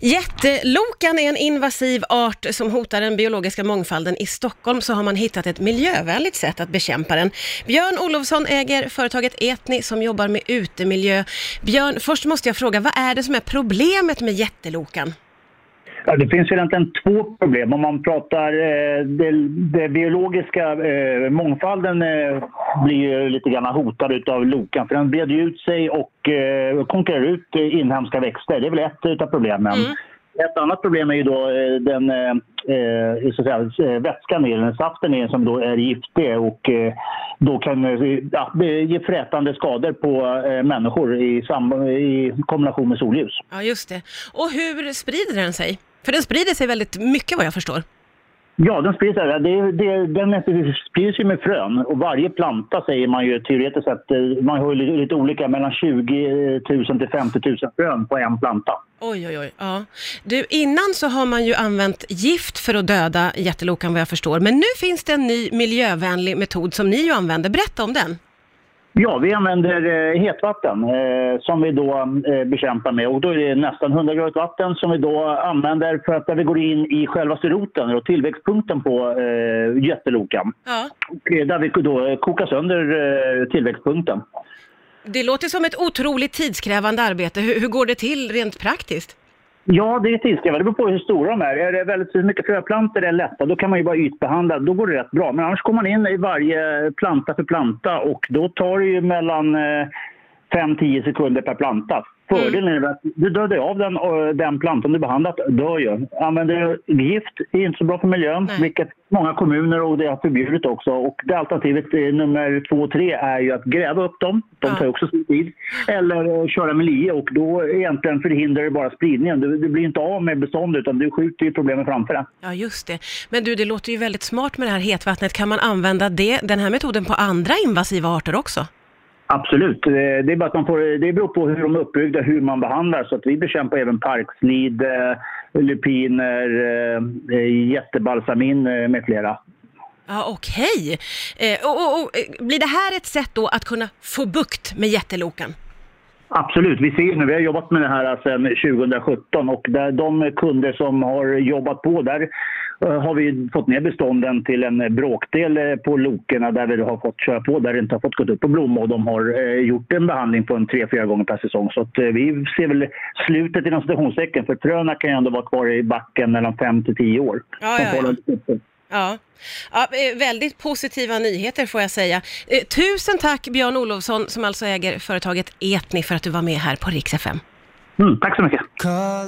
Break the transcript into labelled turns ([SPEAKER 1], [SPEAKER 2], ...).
[SPEAKER 1] Jättelokan är en invasiv art som hotar den biologiska mångfalden. I Stockholm så har man hittat ett miljövänligt sätt att bekämpa den. Björn Olofsson äger företaget Etni som jobbar med utemiljö. Björn, först måste jag fråga, vad är det som är problemet med jättelokan?
[SPEAKER 2] Ja, det finns egentligen två problem. Om man pratar eh, den biologiska eh, mångfalden eh, blir ju lite grann hotad av lokan för den breder ut sig och eh, konkurrerar ut eh, inhemska växter. Det är väl ett av problemen.
[SPEAKER 1] Mm.
[SPEAKER 2] Ett annat problem är ju då eh, den eh, så att säga, vätskan i den, saften i den som då är giftig och eh, då kan ja, ge frätande skador på eh, människor i, sam- i kombination med solljus.
[SPEAKER 1] Ja, just det. Och hur sprider den sig? För den sprider sig väldigt mycket vad jag förstår.
[SPEAKER 2] Ja, den sprids. Det, det, den sprids ju med frön och varje planta säger man ju teoretiskt sett, eh, man har ju lite, lite olika, mellan 20 000 till 50 000 frön på en planta.
[SPEAKER 1] Oj, oj, oj. Ja. Du, innan så har man ju använt gift för att döda jättelokan vad jag förstår. Men nu finns det en ny miljövänlig metod som ni ju använder. Berätta om den.
[SPEAKER 2] Ja, vi använder eh, hetvatten eh, som vi då eh, bekämpar med och då är det nästan 100 grader vatten som vi då använder för att där vi går in i själva roten och tillväxtpunkten på eh, jättelokan.
[SPEAKER 1] Ja.
[SPEAKER 2] Där vi då kokar sönder eh, tillväxtpunkten.
[SPEAKER 1] Det låter som ett otroligt tidskrävande arbete. Hur, hur går det till rent praktiskt?
[SPEAKER 2] Ja, det är tidskrävande. Det beror på hur stora de är. Är det väldigt mycket fröplantor är lätta, då kan man ju bara ytbehandla. Då går det rätt bra. Men annars kommer man in i varje planta för planta och då tar det ju mellan eh, 5-10 sekunder per planta. Fördelen är att du dödar av den, den plantan du behandlat dör ju. Använder du gift är inte så bra för miljön,
[SPEAKER 1] Nej.
[SPEAKER 2] vilket många kommuner och det har förbjudit också. Och det alternativet eh, nummer två och tre är ju att gräva upp dem. De
[SPEAKER 1] Ja.
[SPEAKER 2] tar ju också sin tid. Eller eh, köra med lie och då egentligen förhindrar det bara spridningen. Du, du blir inte av med beståndet utan du skjuter ju problemen framför dig.
[SPEAKER 1] Ja, just det. Men du, det låter ju väldigt smart med det här hetvattnet. Kan man använda det, den här metoden på andra invasiva arter också?
[SPEAKER 2] Absolut. Eh, Det, är bara att man får, det beror på hur de är uppbyggda, hur man behandlar. Så att vi bekämpar även parkslid, eh, lupiner, eh, jättebalsamin med flera.
[SPEAKER 1] Ja, okej. Eh, och, och, och, blir det här ett sätt då att kunna få bukt med jättelokan?
[SPEAKER 2] Absolut. Vi ser nu, vi har jobbat med det här sedan 2017 och där de kunder som har jobbat på där har vi fått ner bestånden till en bråkdel eh, på lokerna där vi har fått köra på, där det inte har fått gått upp på blomma och de har eh, gjort en behandling på en tre, fyra gånger per säsong. Så att, eh, vi ser väl slutet inom citationstecken för fröna kan ju ändå vara kvar i backen mellan fem till tio år.
[SPEAKER 1] Ja, ja, ja. eh, väldigt positiva nyheter får jag säga. Eh, tusen tack Björn Olofsson som alltså äger företaget Etni för att du var med här på Rix FM.
[SPEAKER 2] Mm, tack så mycket.